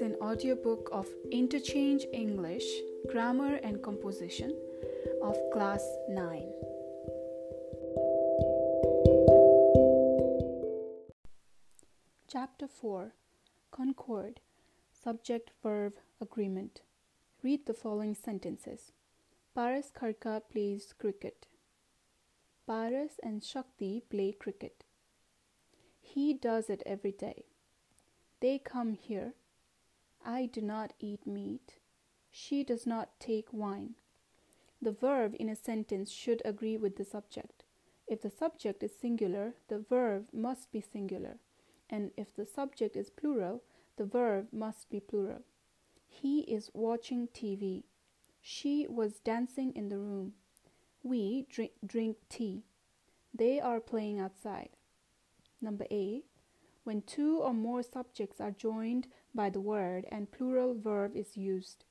an audiobook of Interchange English, Grammar and Composition of Class 9. Chapter 4 Concord Subject Verb Agreement. Read the following sentences. Paras Khadka plays cricket. Paras and Shakti play cricket. He does it every day. They come here. I do not eat meat. She does not take wine. The verb in a sentence should agree with the subject. If the subject is singular, the verb must be singular. And if the subject is plural, the verb must be plural. He is watching TV. She was dancing in the room. We drink, drink tea. They are playing outside. Number A. When two or more subjects are joined by the word and plural verb is used.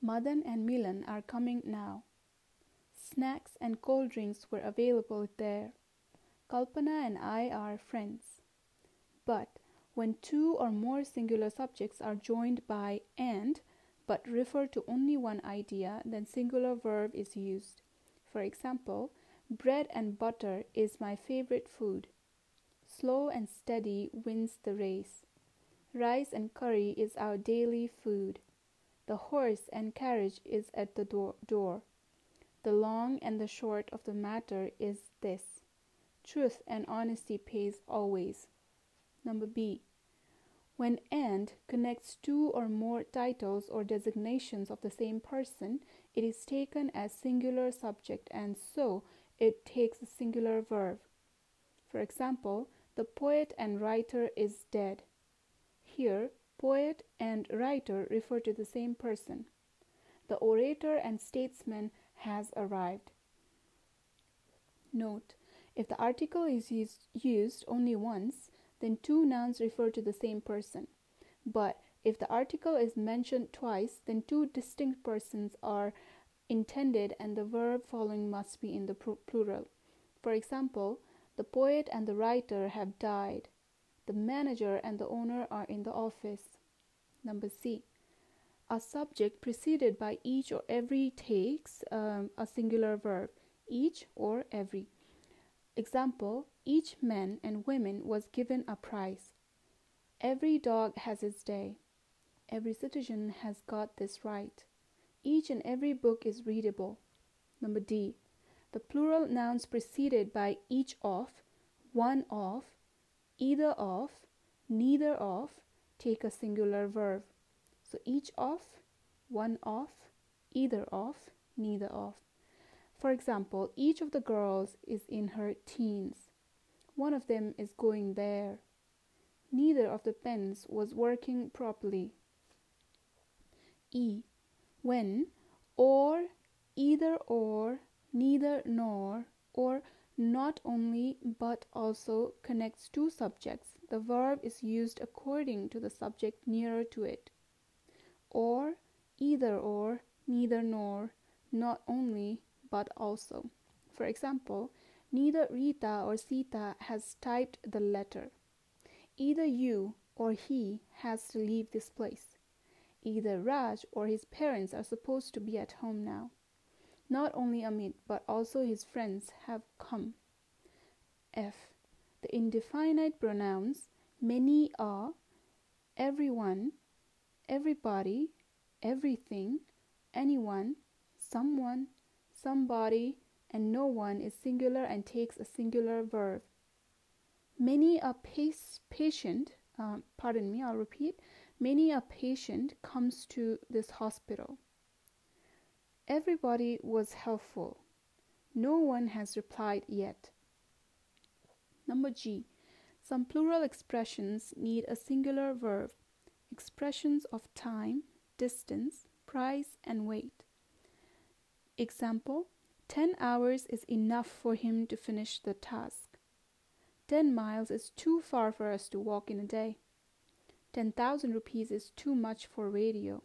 Madan and Milan are coming now. Snacks and cold drinks were available there. Kalpana and I are friends. But when two or more singular subjects are joined by and but refer to only one idea, then singular verb is used. For example, bread and butter is my favorite food. Slow and steady wins the race. Rice and curry is our daily food. The horse and carriage is at the door. door. The long and the short of the matter is this truth and honesty pays always. Number B. When and connects two or more titles or designations of the same person, it is taken as singular subject and so it takes a singular verb. For example, the poet and writer is dead. Here, poet and writer refer to the same person. The orator and statesman has arrived. Note, if the article is used, used only once, then two nouns refer to the same person. But if the article is mentioned twice, then two distinct persons are intended and the verb following must be in the plural. For example, the poet and the writer have died. The manager and the owner are in the office. Number C. A subject preceded by each or every takes um, a singular verb, each or every. Example Each man and woman was given a prize. Every dog has its day. Every citizen has got this right. Each and every book is readable. Number D. The plural nouns preceded by each of, one of, either of, neither of take a singular verb. So each of, one of, either of, neither of. For example, each of the girls is in her teens. One of them is going there. Neither of the pens was working properly. E. When or, either or, neither nor, or not only but also connects two subjects, the verb is used according to the subject nearer to it. Or, either or, neither nor, not only but also. For example, neither Rita or Sita has typed the letter. Either you or he has to leave this place. Either Raj or his parents are supposed to be at home now. Not only Amit but also his friends have come. F. The indefinite pronouns many are, everyone, everybody, everything, anyone, someone, somebody, and no one is singular and takes a singular verb. Many a pace, patient, uh, pardon me, I'll repeat. Many a patient comes to this hospital. Everybody was helpful. No one has replied yet. Number G. Some plural expressions need a singular verb. Expressions of time, distance, price, and weight. Example 10 hours is enough for him to finish the task. 10 miles is too far for us to walk in a day. 10,000 rupees is too much for radio.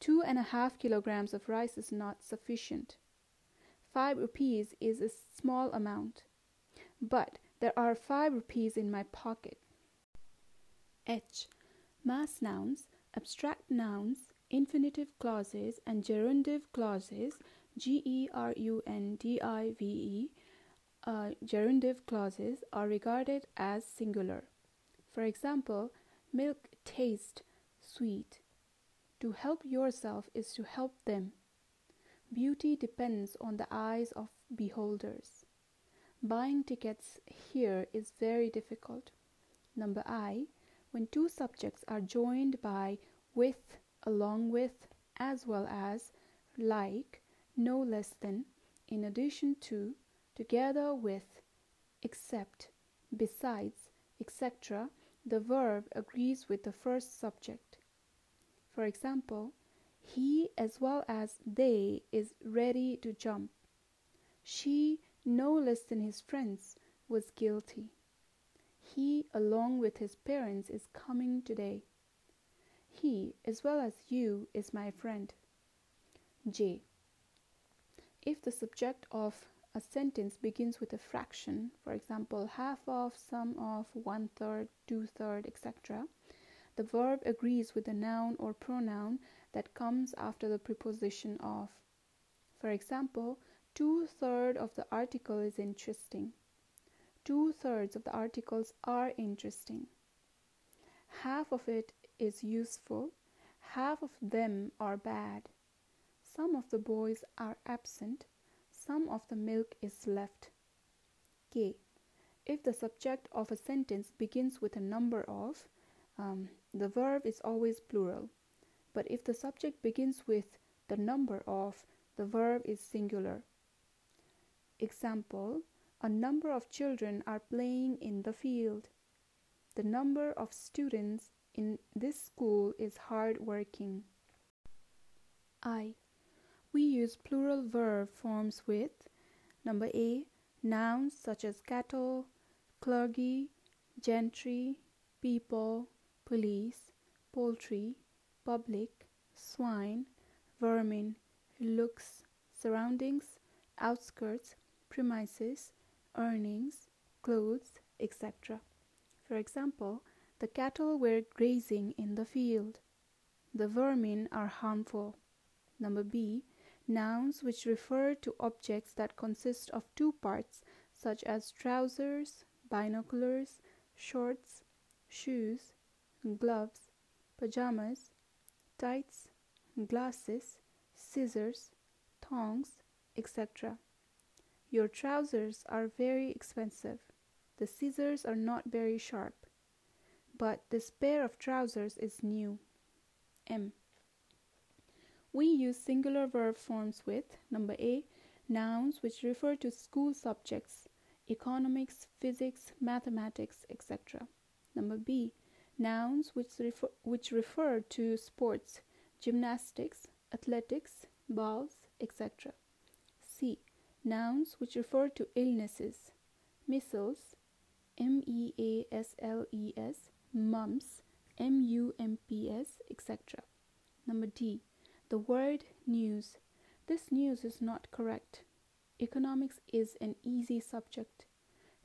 Two and a half kilograms of rice is not sufficient. Five rupees is a small amount. But there are five rupees in my pocket. H. Mass nouns, abstract nouns, infinitive clauses, and gerundive clauses, G E R U N D I V E, uh, gerundive clauses are regarded as singular. For example, milk tastes sweet. To help yourself is to help them. Beauty depends on the eyes of beholders. Buying tickets here is very difficult. Number I, when two subjects are joined by with, along with, as well as, like, no less than, in addition to, together with, except, besides, etc., the verb agrees with the first subject. For example, he as well as they is ready to jump. She, no less than his friends, was guilty. He, along with his parents, is coming today. He, as well as you, is my friend. J. If the subject of a sentence begins with a fraction, for example, half of, some of, one third, two third, etc., the verb agrees with the noun or pronoun that comes after the preposition of. For example, two thirds of the article is interesting. Two thirds of the articles are interesting. Half of it is useful. Half of them are bad. Some of the boys are absent some of the milk is left. K. If the subject of a sentence begins with a number of, um, the verb is always plural. But if the subject begins with the number of, the verb is singular. Example A number of children are playing in the field. The number of students in this school is hard working. I we use plural verb forms with number A nouns such as cattle, clergy, gentry, people, police, poultry, public, swine, vermin, looks, surroundings, outskirts, premises, earnings, clothes, etc. For example, the cattle were grazing in the field. The vermin are harmful. Number B Nouns which refer to objects that consist of two parts, such as trousers, binoculars, shorts, shoes, gloves, pajamas, tights, glasses, scissors, tongs, etc. Your trousers are very expensive. The scissors are not very sharp. But this pair of trousers is new. M. We use singular verb forms with number A, nouns which refer to school subjects, economics, physics, mathematics, etc. Number B, nouns which refer, which refer to sports, gymnastics, athletics, balls, etc. C, nouns which refer to illnesses, measles, M E A S L E S, mumps, M U M P S, etc. Number D, the word news. This news is not correct. Economics is an easy subject.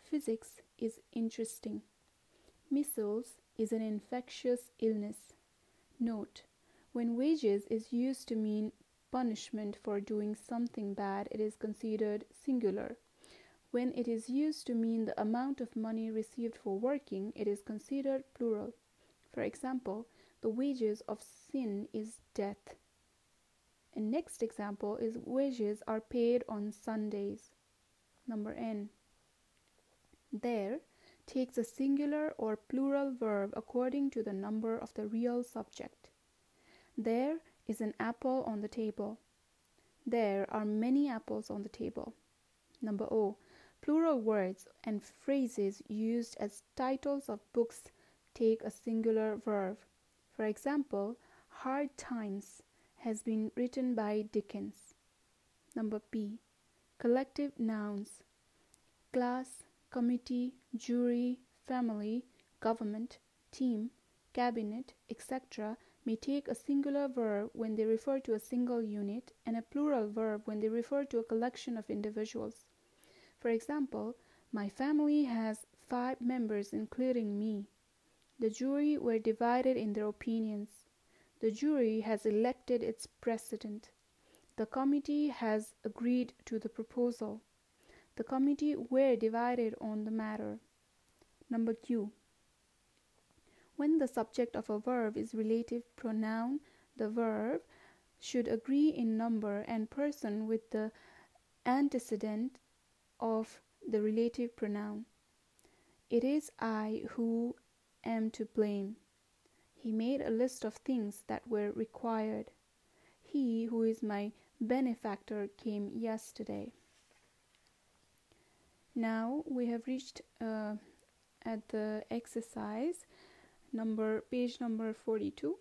Physics is interesting. Measles is an infectious illness. Note, when wages is used to mean punishment for doing something bad, it is considered singular. When it is used to mean the amount of money received for working, it is considered plural. For example, the wages of sin is death. And next example is wages are paid on Sundays. Number N. There takes a singular or plural verb according to the number of the real subject. There is an apple on the table. There are many apples on the table. Number O. Plural words and phrases used as titles of books take a singular verb. For example, hard times has been written by Dickens. Number P. Collective nouns class, committee, jury, family, government, team, cabinet, etc. may take a singular verb when they refer to a single unit and a plural verb when they refer to a collection of individuals. For example, my family has five members, including me. The jury were divided in their opinions. The jury has elected its president. The committee has agreed to the proposal. The committee were divided on the matter. Number Q. When the subject of a verb is relative pronoun, the verb should agree in number and person with the antecedent of the relative pronoun. It is I who am to blame. He made a list of things that were required. He who is my benefactor came yesterday. Now we have reached uh, at the exercise number page number 42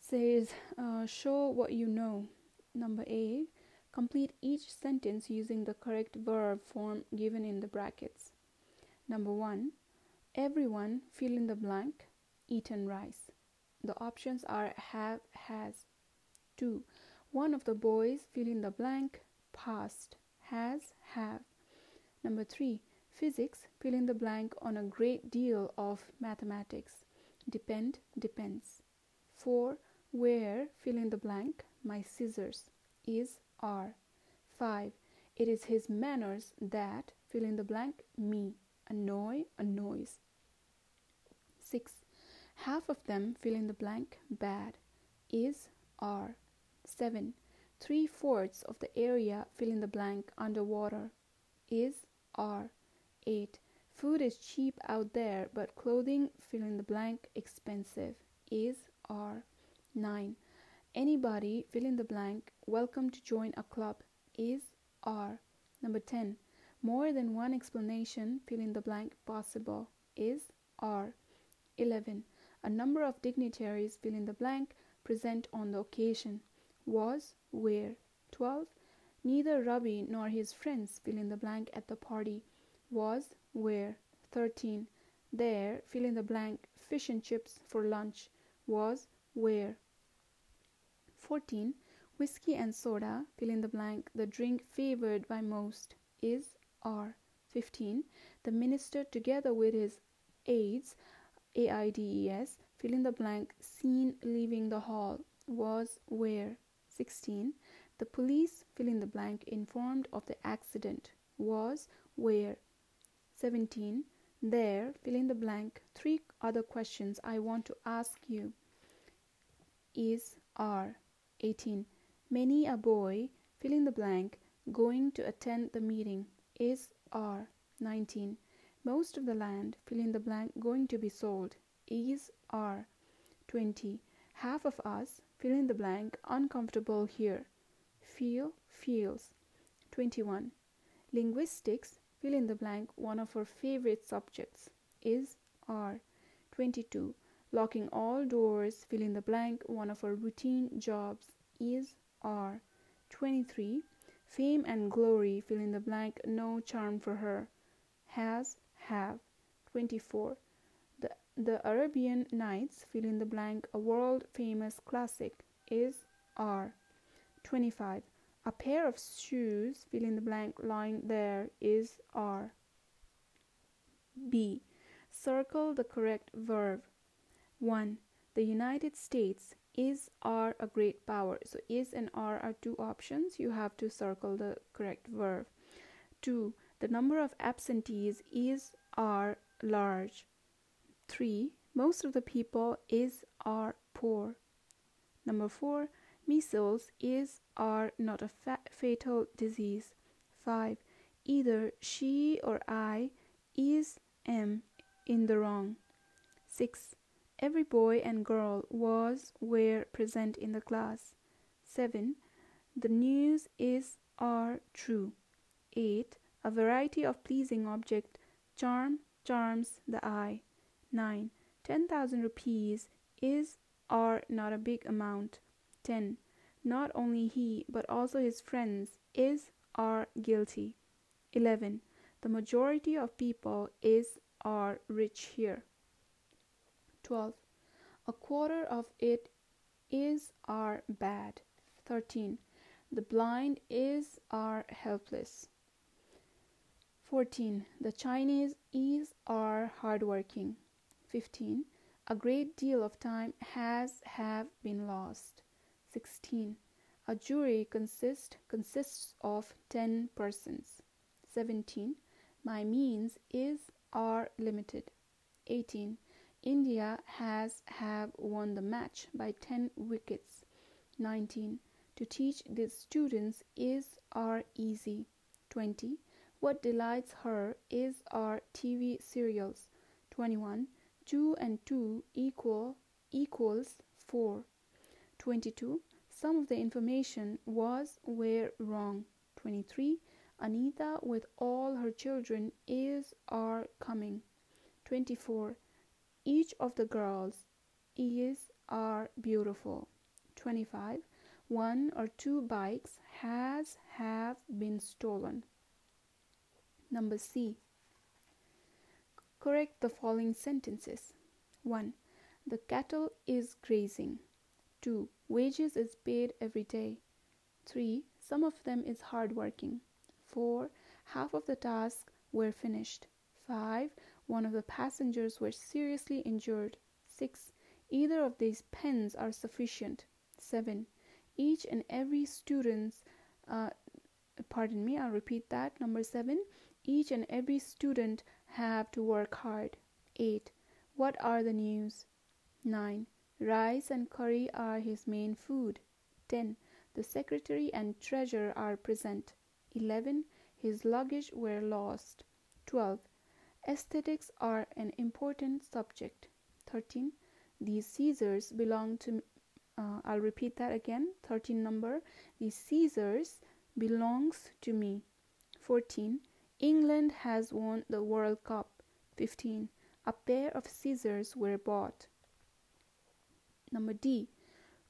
says uh, show what you know. Number a complete each sentence using the correct verb form given in the brackets. Number 1 everyone fill in the blank eaten rice the options are have has. 2 one of the boys fill in the blank passed has have number 3 Physics, fill in the blank on a great deal of mathematics. Depend, depends. 4. Where, fill in the blank, my scissors. Is, are. 5. It is his manners that, fill in the blank, me. Annoy, annoys. 6. Half of them, fill in the blank, bad. Is, are. 7. Three fourths of the area, fill in the blank, underwater. Is, are. 8. Food is cheap out there, but clothing, fill in the blank, expensive. Is, are. 9. Anybody, fill in the blank, welcome to join a club. Is, are. Number 10. More than one explanation, fill in the blank, possible. Is, are. 11. A number of dignitaries, fill in the blank, present on the occasion. Was, where. 12. Neither Ravi nor his friends, fill in the blank, at the party was, where. 13. There, fill in the blank, fish and chips for lunch, was, where. 14. Whiskey and soda, fill in the blank, the drink favored by most, is, are. 15. The minister, together with his aides, AIDS, fill in the blank, seen leaving the hall, was, where. 16. The police, fill in the blank, informed of the accident, was, where. 17. There, fill in the blank, three other questions I want to ask you is, are. 18. Many a boy, fill in the blank, going to attend the meeting is, are. 19. Most of the land, fill in the blank, going to be sold is, are. 20. Half of us, fill in the blank, uncomfortable here. Feel, feels. 21. Linguistics, fill in the blank one of her favorite subjects is are 22 locking all doors fill in the blank one of her routine jobs is are 23 fame and glory fill in the blank no charm for her. Has have. 24 the, the arabian nights fill in the blank a world famous classic is are 25 a pair of shoes, fill in the blank, lying there is are. B. Circle the correct verb. 1. The United States is are a great power. So is and are are two options. You have to circle the correct verb. 2. The number of absentees is are large. 3. Most of the people is are poor. Number 4. Measles is are not a fa- fatal disease. 5. Either she or I is am in the wrong. 6. Every boy and girl was were present in the class. 7. The news is are true. 8. A variety of pleasing object charm charms the eye. 9. 10,000 rupees is are not a big amount. 10. Not only he, but also his friends is are guilty. 11. The majority of people is are rich here. 12. A quarter of it is are bad. 13. The blind is are helpless. 14. The Chinese is are hardworking. 15. A great deal of time has have been lost. 16. A jury consist, consists of 10 persons. 17. My means is are limited. 18. India has have won the match by 10 wickets. 19. To teach the students is are easy. 20. What delights her is our TV serials. 21. 2 and 2 equal equals 4. 22. Some of the information was were wrong. 23. Anita with all her children is are coming. 24. Each of the girls is are beautiful. 25. One or two bikes has have been stolen. Number C. Correct the following sentences. 1. The cattle is grazing. 2. Wages is paid every day. 3. Some of them is hard working. 4. Half of the tasks were finished. 5. One of the passengers were seriously injured. 6. Either of these pens are sufficient. 7. Each and every student's, uh, pardon me, I'll repeat that. Number 7. Each and every student have to work hard. 8. What are the news? 9. Rice and curry are his main food. 10. The secretary and treasurer are present. 11. His luggage were lost. 12. Aesthetics are an important subject. 13. These Caesars belong to uh, I'll repeat that again 13 number these Caesars belongs to me 14 England has won the World Cup 15 a pair of scissors were bought number D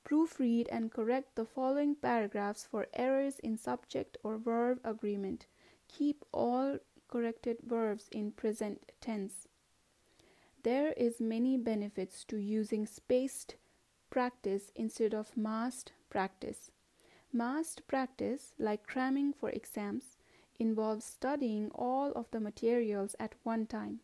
proofread and correct the following paragraphs for errors in subject or verb agreement keep all corrected verbs in present tense. There is many benefits to using spaced practice instead of massed practice. Massed practice, like cramming for exams, involves studying all of the materials at one time.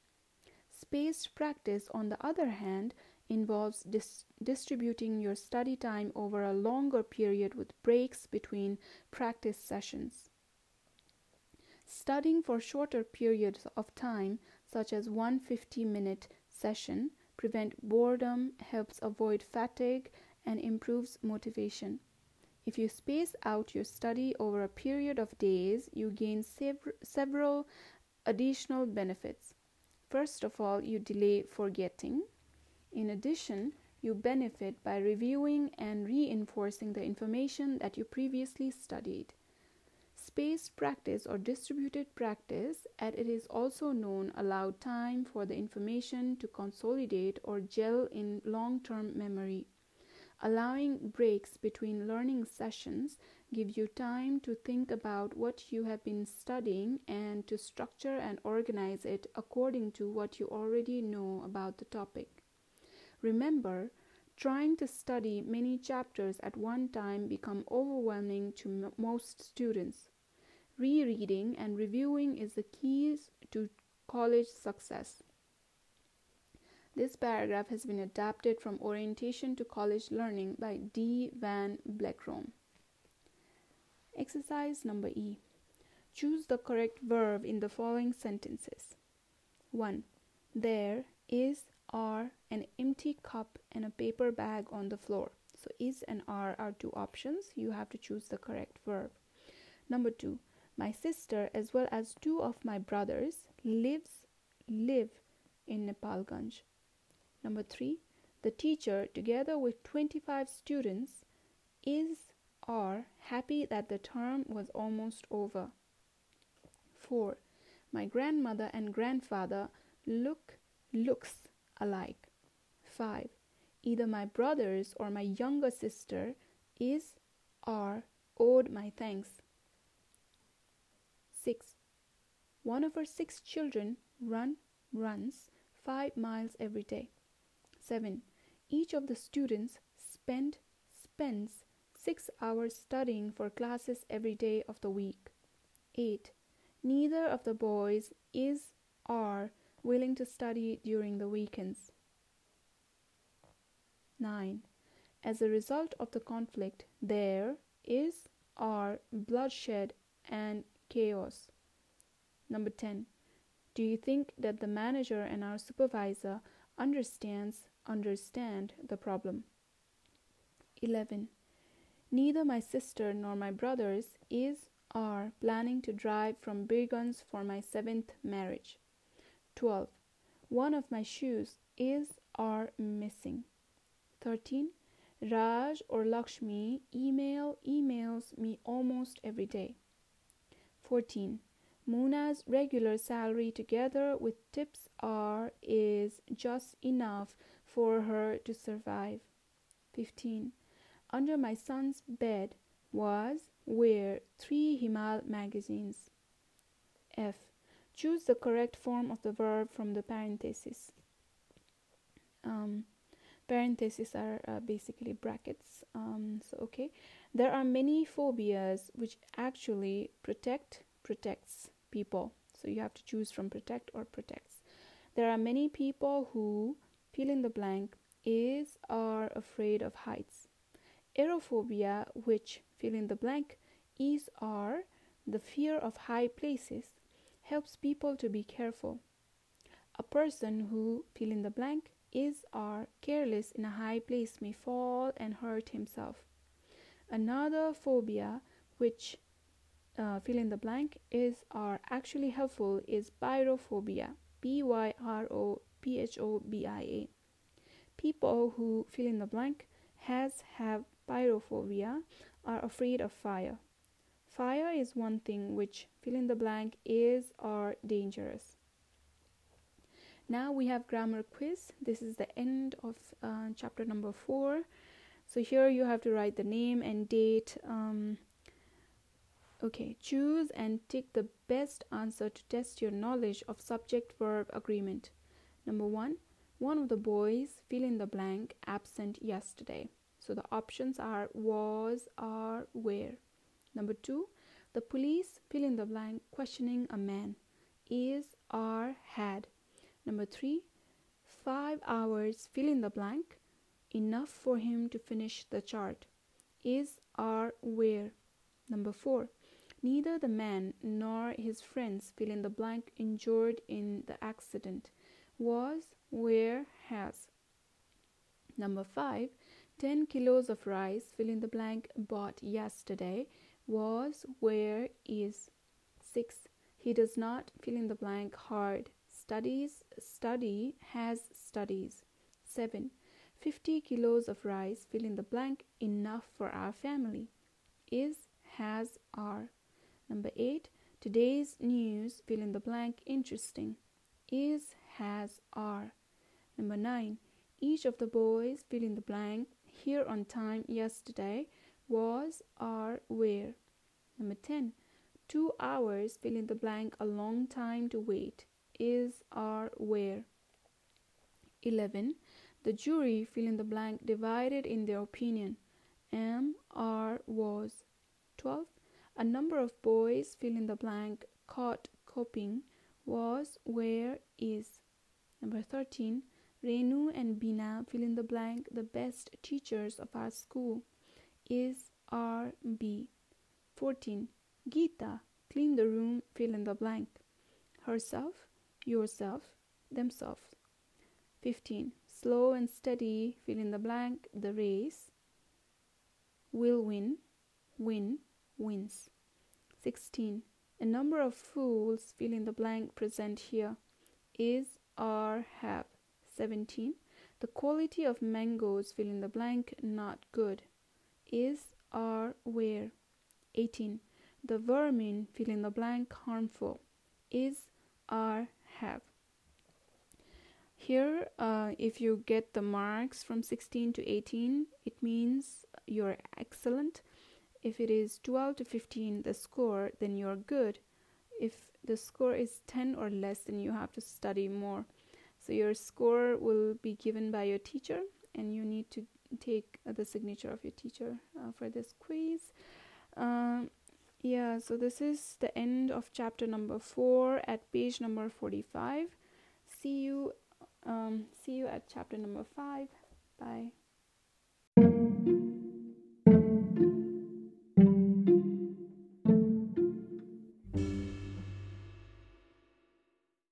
Spaced practice, on the other hand, involves dis- distributing your study time over a longer period with breaks between practice sessions. Studying for shorter periods of time, such as one 50 minute session, prevent boredom, helps avoid fatigue, and improves motivation. If you space out your study over a period of days, you gain sev- several additional benefits. First of all, you delay forgetting. In addition, you benefit by reviewing and reinforcing the information that you previously studied. Spaced practice or distributed practice, as it is also known, allow time for the information to consolidate or gel in long term memory. Allowing breaks between learning sessions give you time to think about what you have been studying and to structure and organize it according to what you already know about the topic. Remember, trying to study many chapters at one time become overwhelming to m- most students. Rereading and reviewing is the keys to college success. This paragraph has been adapted from Orientation to College Learning by D. Van Blerkom. Exercise number E. Choose the correct verb in the following sentences. 1. There is are an empty cup and a paper bag on the floor. So is and are are two options. You have to choose the correct verb. Number 2. My sister, as well as two of my brothers, lives live in Nepalganj. Number three, the teacher, together with 25 students, is are happy that the term was almost over. 4. My grandmother and grandfather look looks alike. 5. Either my brothers or my younger sister is are owed my thanks. 6. One of her six children run runs 5 miles every day. 7. Each of the students spend spends 6 hours studying for classes every day of the week. 8. Neither of the boys is are willing to study during the weekends. 9. As a result of the conflict, there is are bloodshed and chaos. Number 10. Do you think that the manager and our supervisor understands understand the problem? 11. Neither my sister nor my brothers is are planning to drive from Birgunj for my seventh marriage. 12. One of my shoes is are missing. 13. Raj or Lakshmi email emails me almost every day. 14. Muna's regular salary together with tips are is just enough for her to survive. 15. Under my son's bed was were three Himal magazines. F. Choose the correct form of the verb from the parentheses. Um, parentheses are uh, basically brackets. Um, so okay. There are many phobias which actually protect protects people. So you have to choose from protect or protects. There are many people who fill in the blank is are afraid of heights. Aerophobia which fill in the blank is are the fear of high places helps people to be careful a person who fill in the blank is or careless in a high place may fall and hurt himself. Another phobia, which uh, fill in the blank is or actually helpful, is pyrophobia. B Y R O P H O B I A. People who fill in the blank has have pyrophobia are afraid of fire. Fire is one thing which fill in the blank is or dangerous. Now we have grammar quiz. This is the end of uh, chapter number four. So here you have to write the name and date. Um, okay, choose and tick the best answer to test your knowledge of subject verb agreement. Number one, one of the boys fill in the blank absent yesterday. So the options are was, are, where. Number two, the police fill in the blank questioning a man. Is, are, had. Number three, five hours, fill in the blank, enough for him to finish the chart. Is, are, where. Number four, neither the man nor his friends, fill in the blank, injured in the accident. Was, where, has. Number five, 10 kilos of rice, fill in the blank, bought yesterday. Was, where, is. 6. He does not fill in the blank hard. Studies study has studies. 7 50 kilos of rice fill in the blank enough for our family. Is has are. Number 8 today's news fill in the blank interesting. Is has are. Number 9 each of the boys fill in the blank here on time yesterday was are where number 10 two hours fill in the blank a long time to wait is, are, where. 11. The jury, fill in the blank, divided in their opinion. Am, are, was. 12. A number of boys, fill in the blank, caught coping, was, where, is. Number 13. Renu and Bina, fill in the blank, the best teachers of our school. Is, RB. 14. Geeta, clean the room, fill in the blank. Herself, yourself, themselves. 15. Slow and steady, fill in the blank, the race will win, win, wins. 16. A number of fools, fill in the blank, present here is, are, have. 17. The quality of mangoes, fill in the blank, not good, is, are, where. 18. The vermin, fill in the blank, harmful, is, are, have. Here, uh, if you get the marks from 16 to 18, it means you're excellent. If it is 12 to 15, the score, then you're good. If the score is 10 or less, then you have to study more. So your score will be given by your teacher, and you need to take the signature of your teacher uh, for this quiz. Um, yeah so this is the end of chapter number four at page number 45 see you um, see you at chapter number five. Bye